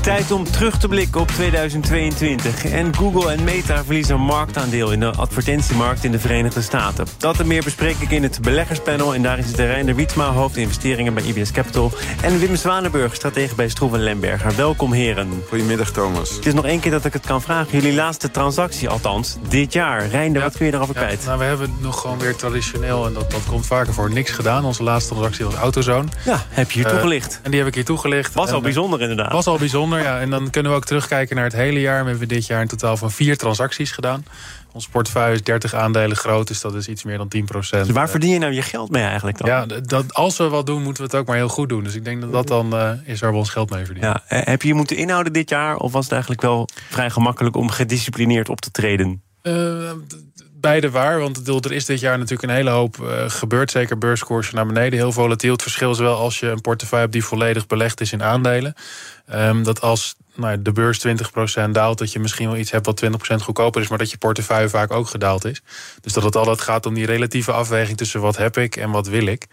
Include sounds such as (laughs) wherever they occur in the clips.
Tijd om terug te blikken op 2022. En Google en Meta verliezen marktaandeel in de advertentiemarkt in de Verenigde Staten. Dat en meer bespreek ik in het beleggerspanel. En daarin zitten Reiner Wietsma, hoofdinvesteringen bij IBS Capital. En Wim Zwanenburg, stratege bij Stroeven Lemberger. Welkom heren. Goedemiddag Thomas. Het is nog één keer dat ik het kan vragen. Jullie laatste transactie althans, dit jaar. Reinder, wat kun je daarover Ja, kwijt? nou, we hebben nog gewoon weer traditioneel, en dat, dat komt vaker voor, niks gedaan. Onze laatste transactie was Autozone. Ja, heb je hier Eh, toegelicht. En die heb ik hier toegelicht. Was En, al eh, bijzonder inderdaad. Was al bijzonder, ja. En dan kunnen we ook terugkijken naar het hele jaar. We hebben dit jaar een totaal van vier transacties gedaan. Ons portefeuille is 30 aandelen groot, dus dat is iets meer dan 10 procent. Dus waar verdien je nou je geld mee eigenlijk dan? Ja, dat, als we wat doen, moeten we het ook maar heel goed doen. Dus ik denk dat dat dan eh, is waar we ons geld mee verdienen. Ja, eh, heb je je moeten inhouden dit jaar? Of was het eigenlijk wel vrij gemakkelijk om gedisciplineerd op te treden? Eh, beide waar, want er is dit jaar natuurlijk een hele hoop eh, gebeurd. Zeker beurskoersen naar beneden, heel volatiel. Het verschil is wel als je een portefeuille hebt die volledig belegd is in aandelen. Ehm, dat als nou, de beurs 20% daalt, dat je misschien wel iets hebt wat 20% goedkoper is, maar dat je portefeuille vaak ook gedaald is. Dus dat het altijd gaat om die relatieve afweging tussen wat heb ik en wat wil ik.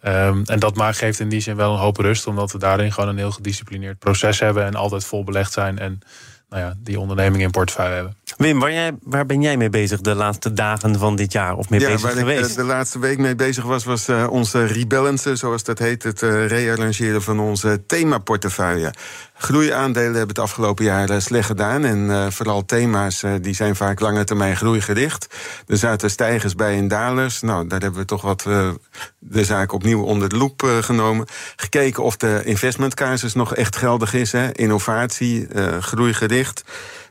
Ehm, en dat maakt, geeft in die zin wel een hoop rust, omdat we daarin gewoon een heel gedisciplineerd proces hebben en altijd vol belegd zijn en nou ja, die onderneming in portefeuille hebben. Wim, waar, jij, waar ben jij mee bezig de laatste dagen van dit jaar? Of mee Ja, bezig waar geweest? eh, de laatste week mee bezig was, was eh, onze rebalancen, zoals dat heet. Het eh, rearrangeren van onze themaportefeuille. Groeiaandelen hebben het afgelopen jaar slecht gedaan. En vooral thema's die zijn vaak lange termijn groeigericht. Er zaten stijgers bij en dalers. Nou, daar hebben we toch wat de zaak opnieuw onder de loep genomen. Gekeken of de investmentcasus nog echt geldig is. Hè. Innovatie, groeigericht.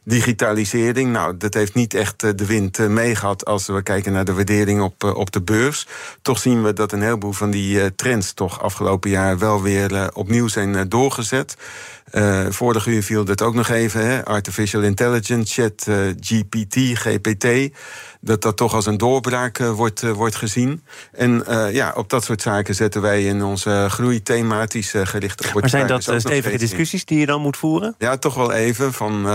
Digitalisering, nou, dat heeft niet echt eh, de wind eh, meegehad als we kijken naar de waardering op, eh, op de beurs. Toch zien we dat een heleboel van die trends toch afgelopen jaar wel weer opnieuw zijn doorgezet. Eh vorig uur viel dat ook nog even, hè? artificial intelligence, chat, eh, GPT, GPT. Dat dat toch als een doorbraak eh, wordt, wordt gezien. En ja, op dat soort zaken zetten wij in onze groei thematisch eh, gerichte maar zijn dat stevige discussies die je dan moet voeren? Ja, toch wel even. Van,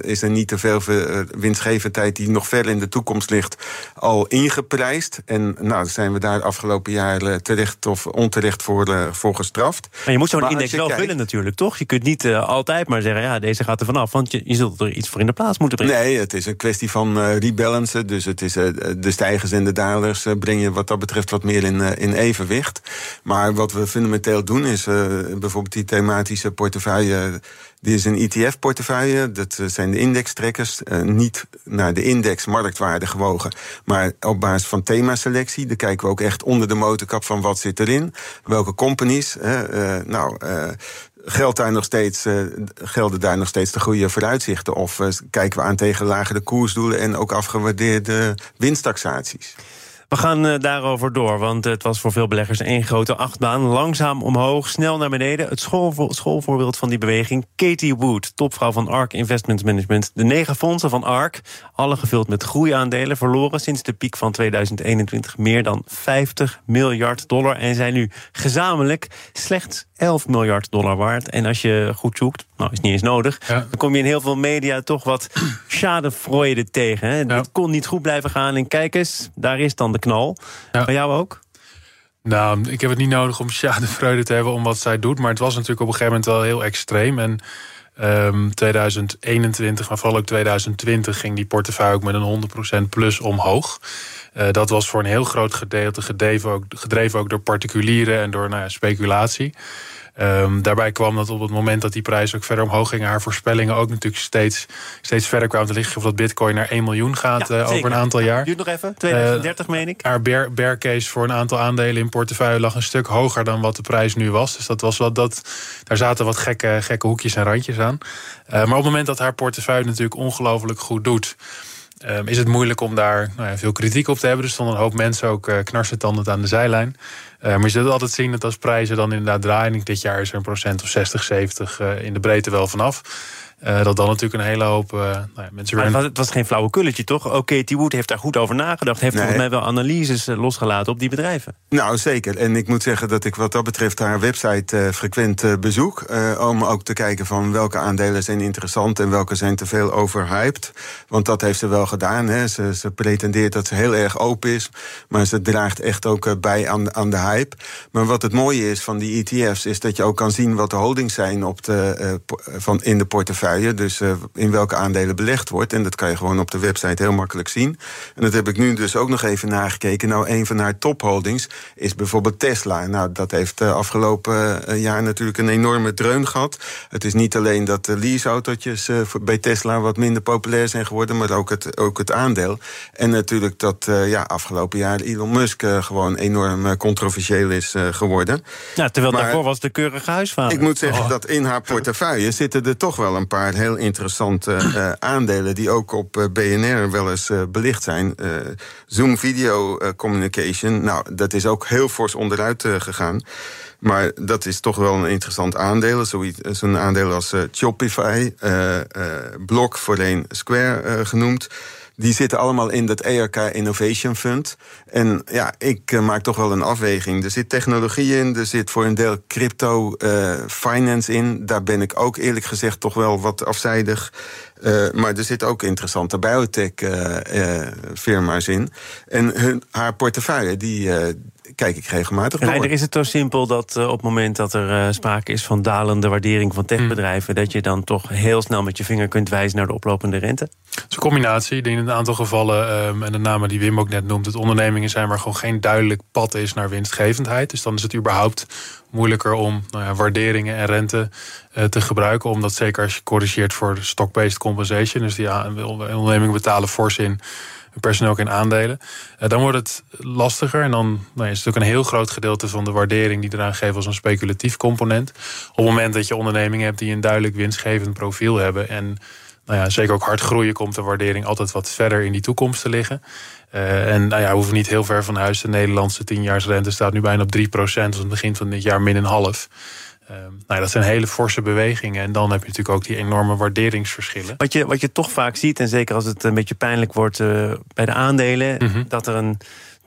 is er niet te veel winstgevendheid die nog ver in de toekomst ligt al ingeprijsd? En nou, zijn we daar afgelopen jaar terecht of onterecht voor, voor gestraft. Maar je moet zo'n index wel kijkt- vullen natuurlijk, toch? Je kunt niet eh, altijd maar zeggen, ja, deze gaat er vanaf. Want je, je zult er iets voor in de plaats moeten brengen. Nee, het is een kwestie van eh rebalancen. Dus het is eh, de stijgers en de dalers breng je wat dat betreft wat meer in, in evenwicht. Maar wat we fundamenteel doen is bijvoorbeeld die thematische portefeuille. Dit is een ETF-portefeuille. Dat zijn de indextrekkers. eh, niet naar de index marktwaarde gewogen, maar op basis van themaselectie. Daar kijken we ook echt onder de motorkap van wat zit erin. Welke companies. nou. Geldt daar nog steeds, eh, gelden daar nog steeds de goede vooruitzichten? Of eh, kijken we aan tegen lagere koersdoelen en ook afgewaardeerde winsttaxaties? We gaan eh, daarover door, want het was voor veel beleggers één grote achtbaan. Langzaam omhoog, snel naar beneden. Het schoolvo- schoolvoorbeeld van die beweging, Katie Wood, topvrouw van ARK Investment Management. De negen fondsen van ARK, alle gevuld met groeiaandelen, verloren sinds de piek van 2021 meer dan 50 miljard dollar. En zijn nu gezamenlijk slechts 11 miljard dollar waard. En als je goed zoekt, nou is niet eens nodig, Ja. dan kom je in heel veel media toch wat (clears throat) schadefreude tegen. Hè? Het kon niet goed blijven gaan. En kijk eens, daar is dan de knal. Ja. Bij jou ook? Nou, ik heb het niet nodig om (laughs) schadefreude te hebben om wat zij doet. Maar het was natuurlijk op een gegeven moment wel heel extreem. En ehm 2021, maar vooral ook 2020 ging die portefeuille ook met een 100% plus omhoog. Eh, dat was voor een heel groot gedeelte gedreven ook, gedreven ook door particulieren en door nou ja, speculatie. Ehm, daarbij kwam dat op het moment dat die prijs ook verder omhoog ging, haar voorspellingen ook natuurlijk steeds, steeds verder kwamen te liggen. Of dat Bitcoin naar 1 miljoen gaat eh, over een aantal jaar. Duurt nog even, 2030 meen ik. Haar bear, bear case voor een aantal aandelen in portefeuille lag een stuk hoger dan wat de prijs nu was. Dus dat was wat dat, daar zaten wat gekke, gekke hoekjes en randjes aan. Eh, maar op het moment dat haar portefeuille natuurlijk ongelooflijk goed doet. Ehm, is het moeilijk om daar nou ja, veel kritiek op te hebben. Er stonden een hoop mensen ook uh, knarsetandend aan de zijlijn. Uh, maar je zult altijd zien dat als prijzen dan inderdaad draaien... en dit jaar is er een procent of 60, 70 uh, in de breedte wel vanaf... Uh, dat dan natuurlijk een hele hoop uh, nou ja, mensen weer... Het was, het was geen flauwe kulletje, toch? Oké, okay, Wood heeft daar goed over nagedacht. Heeft nee. volgens mij wel analyses losgelaten op die bedrijven. Nou, zeker. En ik moet zeggen dat ik wat dat betreft haar website frequent bezoek. om ook te kijken van welke aandelen zijn interessant... en welke zijn te veel overhyped. Want dat heeft ze wel gedaan. Hè. Ze, ze pretendeert dat ze heel erg open is. Maar ze draagt echt ook bij aan, aan de hype. Maar wat het mooie is van die ETF's... is dat je ook kan zien wat de holdings zijn op de, van in de portefeuille dus uh, in welke aandelen belegd wordt. En dat kan je gewoon op de website heel makkelijk zien. En dat heb ik nu dus ook nog even nagekeken. Nou, een van haar topholdings is bijvoorbeeld Tesla. Nou, dat heeft uh, afgelopen uh, jaar natuurlijk een enorme dreun gehad. Het is niet alleen dat de leaseautootjes bij Tesla wat minder populair zijn geworden, maar ook het, ook het aandeel. En natuurlijk dat ja, afgelopen jaar Elon Musk gewoon enorm controversieel is geworden. Ja, terwijl maar, daarvoor was de keurige huisvader. Ik moet zeggen oh. dat in haar portefeuille zitten er toch wel een paar heel interessante uh, aandelen die ook op uh, BNR wel eens belicht zijn. Zoom Video Communication, nou, dat is ook heel fors onderuit gegaan. Maar dat is toch wel een interessant aandeel. Zo'n aandeel als Shopify, Block voorheen Square genoemd die zitten allemaal in dat ERK Innovation Fund. En ja, ik uh, maak toch wel een afweging. Er zit technologie in, er zit voor een deel crypto uh, finance in. Daar ben ik ook eerlijk gezegd toch wel wat afzijdig. Uh, maar er zitten ook interessante biotech-firma's in. En hun, haar portefeuille, die, kijk ik regelmatig door. is het zo simpel dat uh, op het moment dat er uh, sprake is van dalende waardering van techbedrijven, mm. dat je dan toch heel snel met je vinger kunt wijzen naar de oplopende rente? Het is een combinatie. in een aantal gevallen, um, en de namen die Wim ook net noemt, het ondernemingen zijn waar gewoon geen duidelijk pad is naar winstgevendheid. Dus dan is het überhaupt moeilijker om nou ja, waarderingen en rente uh, te gebruiken. Omdat zeker als je corrigeert voor stock-based compensation, dus die ja, ondernemingen betalen fors in personeel ook in aandelen. Uh, dan wordt het lastiger. En dan nou, is het natuurlijk een heel groot gedeelte van de waardering die eraan geven als een speculatief component. Op het moment dat je ondernemingen hebt die een duidelijk winstgevend profiel hebben. En nou ja, zeker ook hard groeien, komt de waardering altijd wat verder in die toekomst te liggen. Uh, en nou ja, we hoeven niet heel ver van huis. De Nederlandse 10-jaarsrente staat nu bijna op 3 procent. Dus aan het begin van dit jaar min een half. Um, nou, dat zijn hele forse bewegingen. En dan heb je natuurlijk ook die enorme waarderingsverschillen. Wat je, wat je toch vaak ziet, en zeker als het een beetje pijnlijk wordt uh, bij de aandelen, mm -hmm. dat er een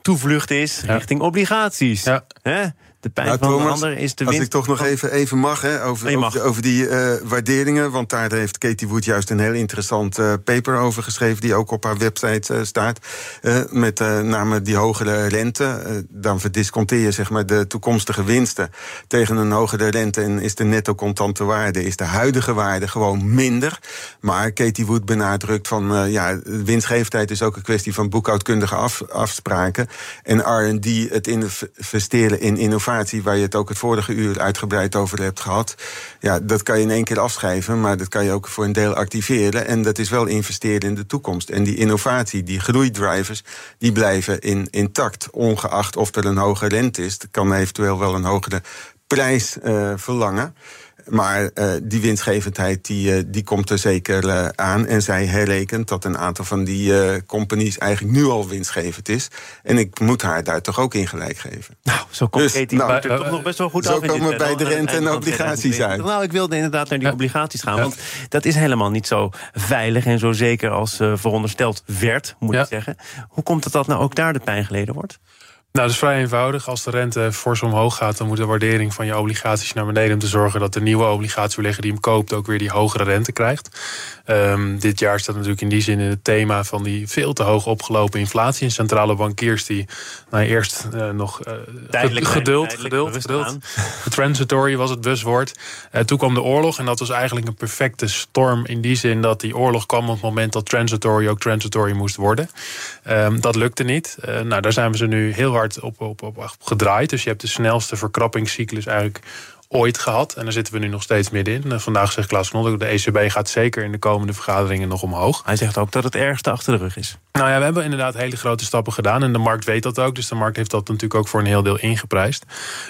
toevlucht is ja. richting obligaties. Ja. Hè? De pijn nou, van Thomas, de ander is de winst. Als ik toch nog even, even mag, hè, over, mag. over, over, die uh, waarderingen. Want daar heeft Katie Wood juist een heel interessant uh, paper over geschreven... die ook op haar website uh, staat. met name die hogere rente. dan verdisconteer je zeg maar, de toekomstige winsten tegen een hogere rente... en is de netto contante waarde, is de huidige waarde gewoon minder. Maar Katie Wood benadrukt van... ja, winstgevendheid is ook een kwestie van boekhoudkundige af, afspraken. En R&D, het investeren in innovatie waar je het ook het vorige uur uitgebreid over hebt gehad. Ja, dat kan je in één keer afschrijven, maar dat kan je ook voor een deel activeren. En dat is wel investeren in de toekomst. En die innovatie, die groeidrivers, die blijven in, intact. Ongeacht of er een hoge rente is. Dat kan eventueel wel een hogere prijs uh, verlangen. Maar uh, die winstgevendheid die, uh, die komt er zeker uh, aan. En zij herrekent dat een aantal van die companies eigenlijk nu al winstgevend is. En ik moet haar daar toch ook in gelijk geven. Nou, zo komt dus, Katie nou, toch nog best wel goed zo af. Zo komen we bij de rente en obligaties uit. Nou, ik wilde inderdaad naar die obligaties gaan. Want dat is helemaal niet zo veilig en zo zeker als verondersteld werd, moet ik zeggen. Hoe komt het dat nou ook daar de pijn geleden wordt? Nou, dat is vrij eenvoudig. Als de rente fors omhoog gaat, dan moet de waardering van je obligaties naar beneden om te zorgen dat de nieuwe obligatiebelegger die hem koopt ook weer die hogere rente krijgt. Um, dit jaar staat natuurlijk in die zin in het thema van die veel te hoog opgelopen inflatie. En centrale bankiers die nou, eerst uh, nog uh, tijdelijk, geduld, tijdelijk geduld, geduld. (laughs) Transitory was het buswoord. Uh, toen kwam de oorlog en dat was eigenlijk een perfecte storm in die zin dat die oorlog kwam op het moment dat transitory ook transitory moest worden. Um, dat lukte niet. nou, daar zijn we ze nu heel hard op, op, op, op gedraaid. Dus je hebt de snelste verkrappingscyclus eigenlijk ooit gehad. En daar zitten we nu nog steeds middenin. Vandaag zegt Klaas Knol, de ECB gaat zeker in de komende vergaderingen nog omhoog. Hij zegt ook dat het ergste achter de rug is. Nou ja, we hebben inderdaad hele grote stappen gedaan. En de markt weet dat ook. Dus de markt heeft dat natuurlijk ook voor een heel deel ingeprijsd.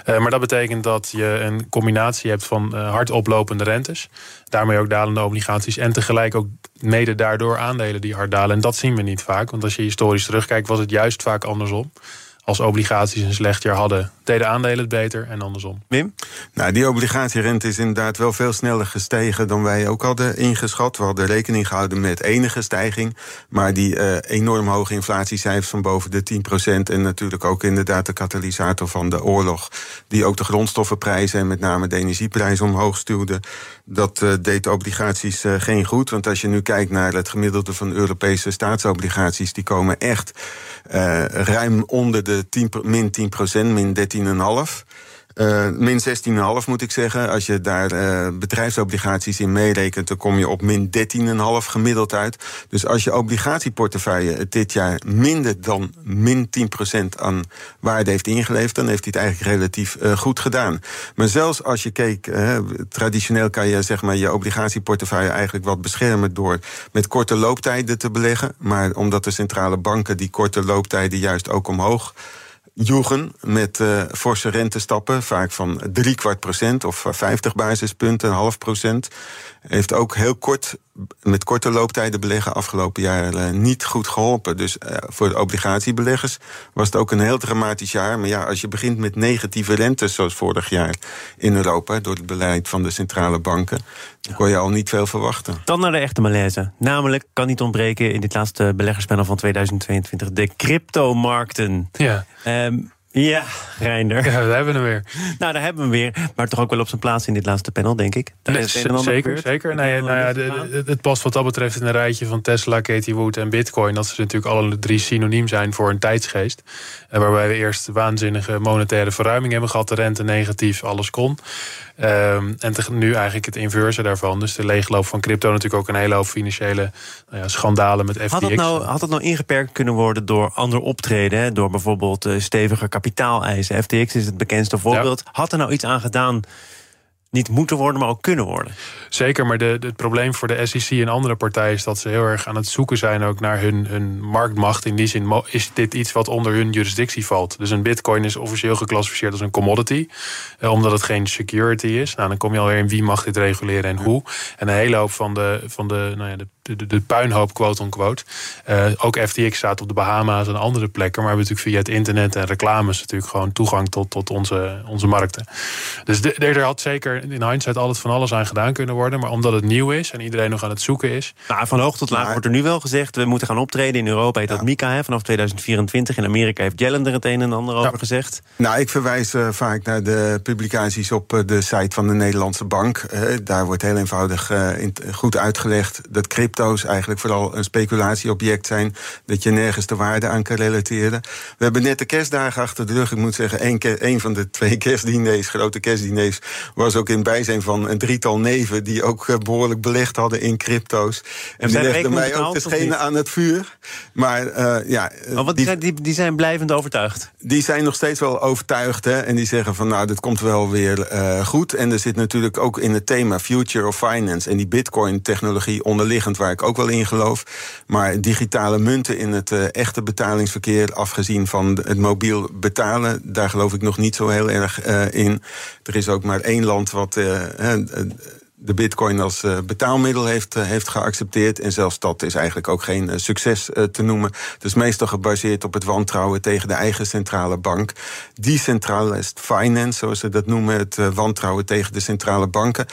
Uh, maar dat betekent dat je een combinatie hebt van uh, hard oplopende rentes. Daarmee ook dalende obligaties. En tegelijk ook mede daardoor aandelen die hard dalen. En dat zien we niet vaak. Want als je historisch terugkijkt, was het juist vaak andersom als obligaties een slecht jaar hadden, deden aandelen het beter en andersom. Wim? Nou, die obligatierente is inderdaad wel veel sneller gestegen dan wij ook hadden ingeschat. We hadden rekening gehouden met enige stijging. Maar die uh, enorm hoge inflatiecijfers van boven de 10%. En natuurlijk ook inderdaad de katalysator van de oorlog. Die ook de grondstoffenprijzen en met name de energieprijzen omhoog stuwde. Dat uh, deed de obligaties uh, geen goed. Want als je nu kijkt naar het gemiddelde van Europese staatsobligaties, die komen echt ruim onder de 10, min 10%, min 13,5%. Uh, min 16,5 moet ik zeggen. Als je daar uh, bedrijfsobligaties in meerekent, dan kom je op min 13,5 gemiddeld uit. Dus als je obligatieportefeuille dit jaar minder dan min 10% aan waarde heeft ingeleverd, dan heeft hij het eigenlijk relatief uh, goed gedaan. Maar zelfs als je keek, traditioneel kan je zeg maar je obligatieportefeuille eigenlijk wat beschermen door met korte looptijden te beleggen. Maar omdat de centrale banken die korte looptijden juist ook omhoog joegen met uh, forse rentestappen, vaak van drie kwart procent of 50 basispunten, een half procent. Heeft ook heel kort, met korte looptijden beleggen afgelopen jaar uh, niet goed geholpen. Dus uh, voor de obligatiebeleggers was het ook een heel dramatisch jaar. Maar ja, als je begint met negatieve rentes, zoals vorig jaar in Europa, door het beleid van de centrale banken, dan kon je al niet veel verwachten. Dan naar de echte malaise. Namelijk, kan niet ontbreken in dit laatste beleggerspanel van 2022, de cryptomarkten. Ja. Um, ja, Reinder. Ja, daar hebben we hem weer. Nou, daar hebben we hem weer. Maar toch ook wel op zijn plaats in dit laatste panel, denk ik. Nee, zeker, zeker. Nee, nou ja, de, het past wat dat betreft in een rijtje van Tesla, Katie Wood en Bitcoin. Dat ze natuurlijk alle drie synoniem zijn voor een tijdsgeest. En waarbij we eerst waanzinnige monetaire verruiming hebben gehad. De rente negatief, alles kon. Um, en nu eigenlijk het inverse daarvan. Dus de leegloop van crypto natuurlijk ook een hele hoop financiële nou ja, schandalen met FTX. Had het, nou, had het nou ingeperkt kunnen worden door ander optreden? Hè? Door bijvoorbeeld uh, steviger kapitaaleisen. FTX is het bekendste voorbeeld. Ja. Had er nou iets aan gedaan niet moeten worden, maar ook kunnen worden. Zeker, maar de, de, het probleem voor de SEC en andere partijen is dat ze heel erg aan het zoeken zijn ook naar hun, hun marktmacht. In die zin is dit iets wat onder hun jurisdictie valt. Dus een bitcoin is officieel geclassificeerd als een commodity, eh, omdat het geen security is. Nou, dan kom je alweer in wie mag dit reguleren en hoe. En een hele hoop van de, van de, nou ja, de de, de, puinhoop, quote-unquote. Uh, ook FTX staat op de Bahama's en andere plekken. Maar we hebben natuurlijk via het internet en reclames natuurlijk gewoon toegang tot, tot onze, onze markten. Dus de, er had zeker in hindsight altijd van alles aan gedaan kunnen worden. Maar omdat het nieuw is en iedereen nog aan het zoeken is. Nou, van hoog tot laag wordt er nu wel gezegd. We moeten gaan optreden. In Europa heet dat. MICA hè, vanaf 2024. In Amerika heeft Jellen er het een en ander over gezegd. Nou, ik verwijs uh, vaak naar de publicaties op uh, de site van de Nederlandse Bank. daar wordt heel eenvoudig in, goed uitgelegd dat crypto's eigenlijk vooral een speculatieobject zijn. Dat je nergens de waarde aan kan relateren. We hebben net de kerstdagen achter de rug. Ik moet zeggen, één, één van de twee (laughs) kerstdiners, grote kerstdiners, was ook in bijzijn van een drietal neven die ook eh, behoorlijk belegd hadden in crypto's. En die legden mij ook de schenen aan het vuur. Maar uh, ja. Maar wat, die, zijn, die, die zijn blijvend overtuigd? Die zijn nog steeds wel overtuigd. Hè, en die zeggen van nou, dit komt wel weer uh, goed. En er zit natuurlijk ook in het thema Future of Finance en die Bitcoin-technologie onderliggend, waar ik ook wel in geloof. Maar digitale munten in het uh, echte betalingsverkeer, afgezien van het mobiel betalen, daar geloof ik nog niet zo heel erg uh, in. Er is ook maar één land wat. De bitcoin als uh, betaalmiddel heeft, uh, heeft geaccepteerd. En zelfs dat is eigenlijk ook geen uh, succes te noemen. Dus meestal gebaseerd op het wantrouwen tegen de eigen centrale bank. Decentralized finance, zoals ze dat noemen, het wantrouwen tegen de centrale banken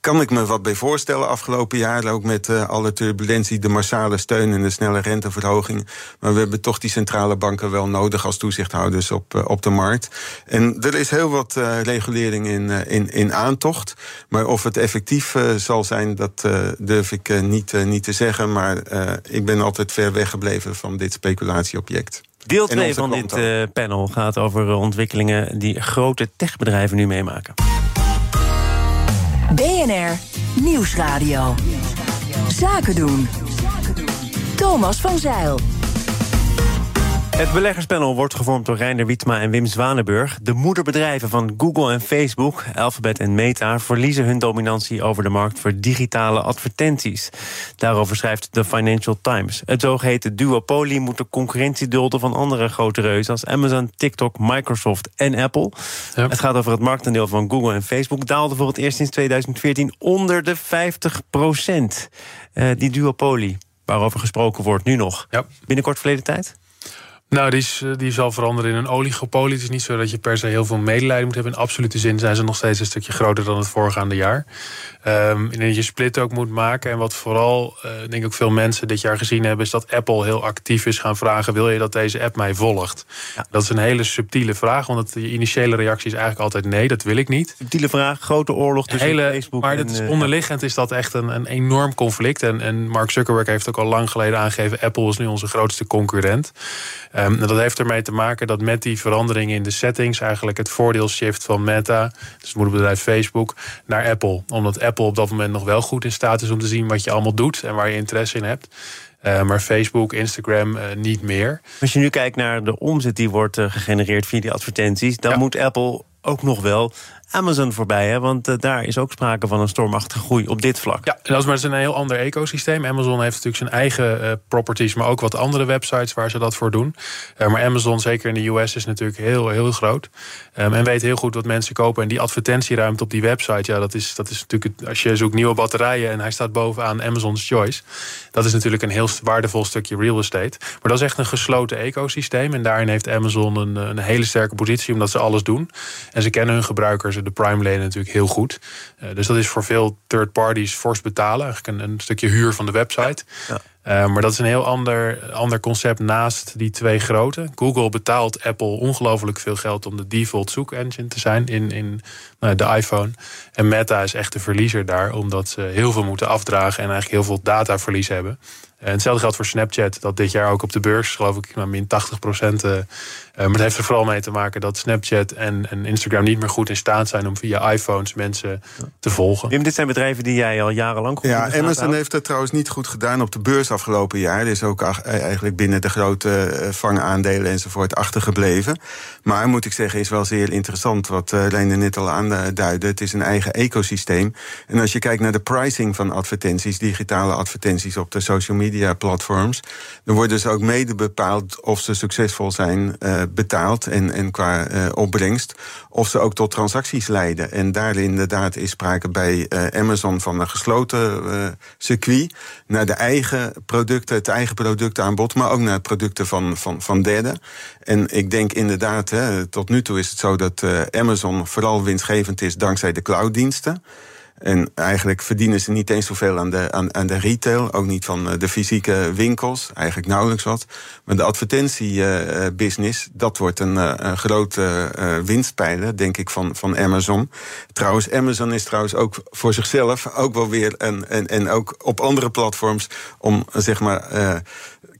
kan ik me wat bij voorstellen afgelopen jaar. Ook met alle turbulentie, de massale steun en de snelle renteverhoging. Maar we hebben toch die centrale banken wel nodig als toezichthouders op, op de markt. En er is heel wat regulering in, in, in aantocht. Maar of het effectief zal zijn, dat durf ik niet, niet te zeggen. Maar ik ben altijd ver weggebleven van dit speculatieobject. Deel 2 van dit panel gaat over ontwikkelingen die grote techbedrijven nu meemaken. BNR Nieuwsradio. Zaken doen. Thomas van Zeil. Het beleggerspanel wordt gevormd door Reiner Wietma en Wim Zwanenburg. De moederbedrijven van Google en Facebook, Alphabet en Meta... verliezen hun dominantie over de markt voor digitale advertenties. Daarover schrijft de Financial Times. Het zogeheten duopolie moet de concurrentie dulden... van andere grote reuzen als Amazon, TikTok, Microsoft en Apple. Ja. Het gaat over het marktaandeel van Google en Facebook... daalde voor het eerst sinds 2014 onder de 50 procent. Uh, die duopolie, waarover gesproken wordt nu nog. Ja. Binnenkort verleden tijd? Nou, die, is, die zal veranderen in een oligopolie. Het is niet zo dat je per se heel veel medelijden moet hebben. In absolute zin zijn ze nog steeds een stukje groter dan het voorgaande jaar. Um, en dat je split ook moet maken. En wat vooral, uh, denk ik, ook veel mensen dit jaar gezien hebben, is dat Apple heel actief is gaan vragen: wil je dat deze app mij volgt? Ja. Dat is een hele subtiele vraag, want je initiële reactie is eigenlijk altijd nee, dat wil ik niet. Subtiele vraag, grote oorlog tussen hele, Facebook maar en... Maar onderliggend is dat echt een, een enorm conflict. En, en Mark Zuckerberg heeft ook al lang geleden aangegeven: Apple is nu onze grootste concurrent. Um, en dat heeft ermee te maken dat met die veranderingen in de settings eigenlijk het voordeel shift van Meta, dus het moederbedrijf Facebook, naar Apple. Omdat Apple op dat moment nog wel goed in staat is om te zien wat je allemaal doet en waar je interesse in hebt. Uh, maar Facebook, Instagram uh, niet meer. Als je nu kijkt naar de omzet die wordt uh, gegenereerd via die advertenties, dan ja. moet Apple ook nog wel Amazon voorbij. Hè? Want uh, daar is ook sprake van een stormachtige groei op dit vlak. Ja, dat is maar een heel ander ecosysteem. Amazon heeft natuurlijk zijn eigen uh, properties, maar ook wat andere websites waar ze dat voor doen. Uh, maar Amazon, zeker in de US, is natuurlijk heel, heel groot. Um, en weet heel goed wat mensen kopen. En die advertentieruimte op die website, ja, dat is, dat is natuurlijk. Als je zoekt nieuwe batterijen en hij staat bovenaan Amazon's Choice. Dat is natuurlijk een heel waardevol stukje real estate. Maar dat is echt een gesloten ecosysteem. En daarin heeft Amazon een, een hele sterke positie, omdat ze alles doen. En ze kennen hun gebruikers de Prime-leden natuurlijk heel goed. Uh, dus dat is voor veel third parties fors betalen. Eigenlijk een, een stukje huur van de website. Ja. Uh, maar dat is een heel ander, ander concept naast die twee grote. Google betaalt Apple ongelooflijk veel geld om de default zoekengine te zijn in, in uh, de iPhone. En Meta is echt de verliezer daar, omdat ze heel veel moeten afdragen en eigenlijk heel veel dataverlies hebben. En hetzelfde geldt voor Snapchat, dat dit jaar ook op de beurs, geloof ik, maar min 80 procent. Uh, maar het heeft er vooral mee te maken dat Snapchat en, en, Instagram niet meer goed in staat zijn om via iPhones mensen te volgen. Wim, dit zijn bedrijven die jij al jarenlang goed Ja, Amazon heeft het trouwens niet goed gedaan op de beurs afgelopen jaar. Er is ook eigenlijk binnen de grote vangaandelen enzovoort achtergebleven. Maar moet ik zeggen, is wel zeer interessant wat uh, Lene net al aanduidde. Het is een eigen ecosysteem. En als je kijkt naar de pricing van advertenties, digitale advertenties op de social media media platforms. Dan worden ze ook mede bepaald of ze succesvol zijn uh, betaald en, en qua uh, opbrengst. Of ze ook tot transacties leiden. En daar inderdaad is sprake bij uh, Amazon van een gesloten circuit. Naar de eigen producten, het eigen productaanbod, maar ook naar producten van, van, van derden. En ik denk inderdaad, hè, tot nu toe is het zo dat Amazon vooral winstgevend is dankzij de clouddiensten. En eigenlijk verdienen ze niet eens zoveel aan de, aan, aan de retail, ook niet van eh, de fysieke winkels, eigenlijk nauwelijks wat. Maar de advertentiebusiness, dat wordt een, eh, een grote winstpijler, denk ik, van, van Amazon. Trouwens, Amazon is trouwens ook voor zichzelf ook wel weer, en, en, en ook op andere platforms, om zeg maar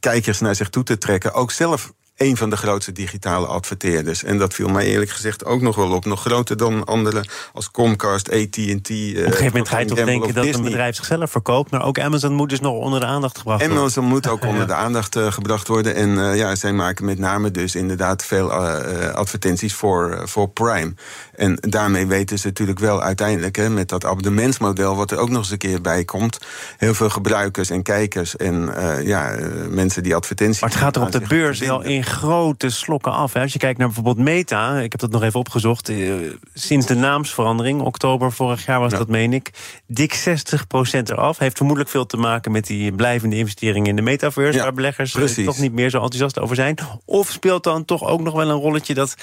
kijkers naar zich toe te trekken, ook zelf een van de grootste digitale adverteerders. En dat viel mij eerlijk gezegd ook nog wel op. Nog groter dan andere als Comcast, AT&T. Uh, op een gegeven moment ga je toch denken dat een bedrijf zichzelf verkoopt. Maar ook Amazon moet dus nog onder de aandacht gebracht worden. Amazon moet ook (laughs) onder de aandacht uh, gebracht worden. En uh, ja, zij maken met name dus inderdaad veel uh, advertenties voor, voor Prime. En daarmee weten ze natuurlijk wel uiteindelijk... Hè, met dat abonnementsmodel wat er ook nog eens een keer bij komt... heel veel gebruikers en kijkers en ja, mensen die advertenties... Maar het gaat er op de beurs wel in grote slokken af. Hè. Als je kijkt naar bijvoorbeeld Meta, ik heb dat nog even opgezocht. Eh, sinds de naamsverandering, oktober vorig jaar was dat, meen ik. Dik 60% eraf. Heeft vermoedelijk veel te maken met die blijvende investeringen in de metaverse. waar beleggers eh, toch niet meer zo enthousiast over zijn. Of speelt dan toch ook nog wel een rolletje dat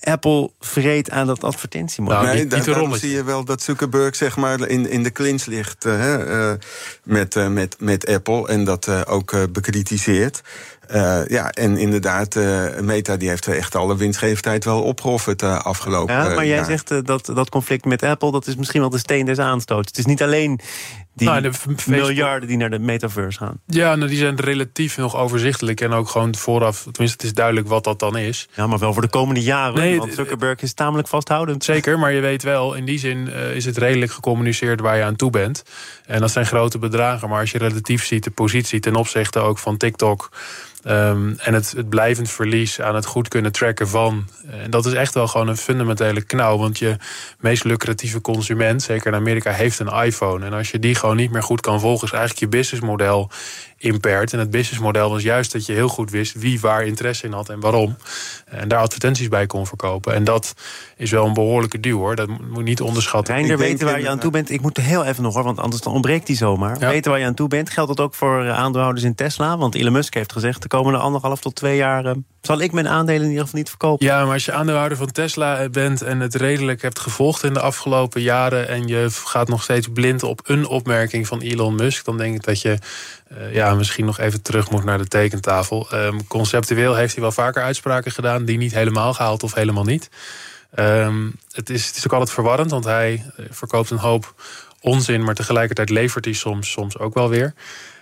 Apple vreet aan dat advertentiemodel? Nou, nee, daar zie je wel dat Zuckerberg zeg maar in, in de clinch ligt uh, met, uh, met, met Apple. En dat ook bekritiseert. Uh, ja, en inderdaad, uh, Meta die heeft echt alle winstgevendheid wel opgeofferd uh, afgelopen Ja, maar jij zegt dat dat conflict met Apple... dat is misschien wel de steen des aanstoots. Het is niet alleen die nou, de miljarden die naar de metaverse gaan. Ja, nou, die zijn relatief nog overzichtelijk. En ook gewoon vooraf, tenminste het is duidelijk wat dat dan is. Ja, maar wel voor de komende jaren. Nee, want Zuckerberg is tamelijk vasthoudend. Zeker, maar je weet wel, in die zin is het redelijk gecommuniceerd waar je aan toe bent. En dat zijn grote bedragen. Maar als je relatief ziet de positie ten opzichte ook van TikTok... Um, en het, het, blijvend verlies aan het goed kunnen tracken van. En dat is echt wel gewoon een fundamentele knauw. Want je meest lucratieve consument, zeker in Amerika, heeft een iPhone. En als je die gewoon niet meer goed kan volgen, is eigenlijk je businessmodel impaired. En het businessmodel was juist dat je heel goed wist wie waar interesse in had en waarom. En daar advertenties bij kon verkopen. En dat is wel een behoorlijke duw hoor. Dat moet niet onderschatten. Reinder, weten waar je aan toe bent. Ik moet heel even nog hoor, want anders dan ontbreekt die zomaar. Weten waar je aan toe bent. Geldt dat ook voor eh, aandeelhouders in Tesla? Want Elon Musk heeft gezegd de komende anderhalf tot twee jaar. Uh, zal ik mijn aandelen in ieder geval niet verkopen? Ja, maar als je aandeelhouder van Tesla bent en het redelijk hebt gevolgd in de afgelopen jaren. en je gaat nog steeds blind op een opmerking van Elon Musk. dan denk ik dat je uh, ja, misschien nog even terug moet naar de tekentafel. Um, conceptueel heeft hij wel vaker uitspraken gedaan die niet helemaal gehaald of helemaal niet. Um, het, is, het is ook altijd verwarrend, want hij verkoopt een hoop onzin, maar tegelijkertijd levert hij soms, soms ook wel weer.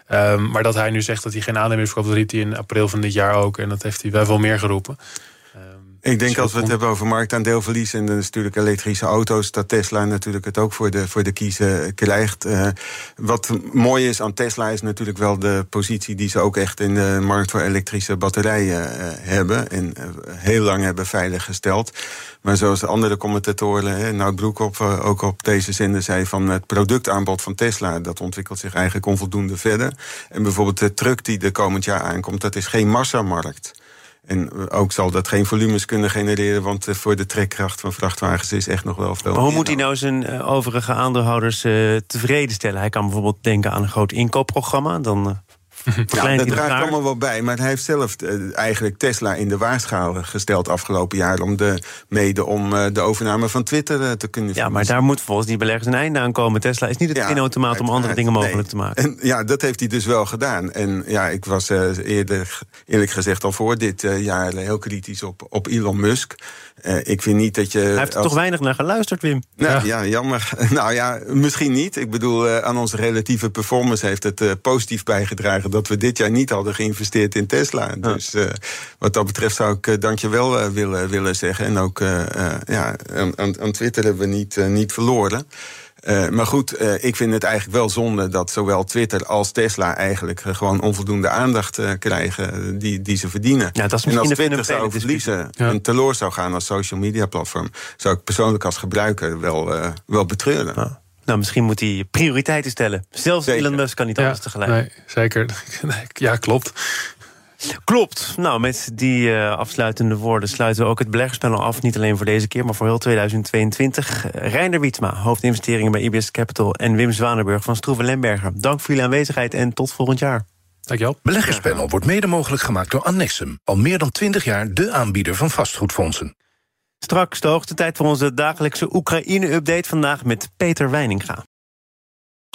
Um, maar dat hij nu zegt dat hij geen aandelen meer verkoopt, dat riep hij in april van dit jaar ook. En dat heeft hij wel veel meer geroepen. Ik denk als we het hebben over marktaandeelverlies en dus natuurlijk elektrische auto's, dat Tesla natuurlijk het ook voor de, voor de kiezen krijgt. Uh, wat mooi is aan Tesla is natuurlijk wel de positie die ze ook echt in de markt voor elektrische batterijen uh, hebben. En uh, heel lang hebben veiliggesteld. Maar zoals de andere commentatoren, Nout Broekhoff ook op deze zender zei van het productaanbod van Tesla, dat ontwikkelt zich eigenlijk onvoldoende verder. En bijvoorbeeld de truck die er komend jaar aankomt, dat is geen massamarkt. En ook zal dat geen volumes kunnen genereren, want eh, voor de trekkracht van vrachtwagens is echt nog wel veel. Maar hoe moet hij nou zijn eh, overige aandeelhouders uh, tevreden stellen? Hij kan bijvoorbeeld denken aan een groot inkoopprogramma. Dan ja, dat draagt allemaal wel bij. Maar hij heeft zelf uh, eigenlijk Tesla in de waarschaal gesteld afgelopen jaar. Om de, mede om uh, de overname van Twitter uh, te kunnen Ja, maar daar moet volgens die beleggers een einde aan komen. Tesla is niet het ja, automaat om andere dingen mogelijk nee. te maken. En, ja, dat heeft hij dus wel gedaan. En ja, ik was eerder, eerlijk gezegd, al voor dit jaar heel kritisch op, op Elon Musk. Ik vind niet dat je. Hij heeft er toch weinig naar geluisterd, Wim? Nou, ja. ja, jammer. (laughs) nou ja, misschien niet. Ik bedoel, aan onze relatieve performance heeft het positief bijgedragen dat we dit jaar niet hadden geïnvesteerd in Tesla. Dus uh, wat dat betreft zou ik dankjewel willen, willen zeggen. En ook ja, aan, aan Twitter hebben we niet, niet verloren. Uh, maar goed, uh, ik vind het eigenlijk wel zonde dat zowel Twitter als Tesla eigenlijk gewoon onvoldoende aandacht uh, krijgen die, die ze verdienen. Ja, dat is en als Twitter zou verliezen ja. en teloor zou gaan als social media platform, zou ik persoonlijk als gebruiker wel, wel betreuren. Ja. Nou, misschien moet hij prioriteiten stellen. Zelfs zeker. Elon Musk kan niet alles ja, tegelijk. Nee, zeker. (laughs) Ja, klopt. Klopt. Nou, met die uh, afsluitende woorden sluiten we ook het beleggerspanel af. Niet alleen voor deze keer, maar voor heel 2022. Reinder Wietsma, hoofdinvesteringen bij IBS Capital... en Wim Zwanenburg van Stroeven Lemberger. Dank voor jullie aanwezigheid en tot volgend jaar. Dankjewel. Beleggerspanel wordt mede mogelijk gemaakt door Annexum. Al meer dan 20 jaar de aanbieder van vastgoedfondsen. Straks de hoogste tijd voor onze dagelijkse Oekraïne-update. Vandaag met Peter Weininga.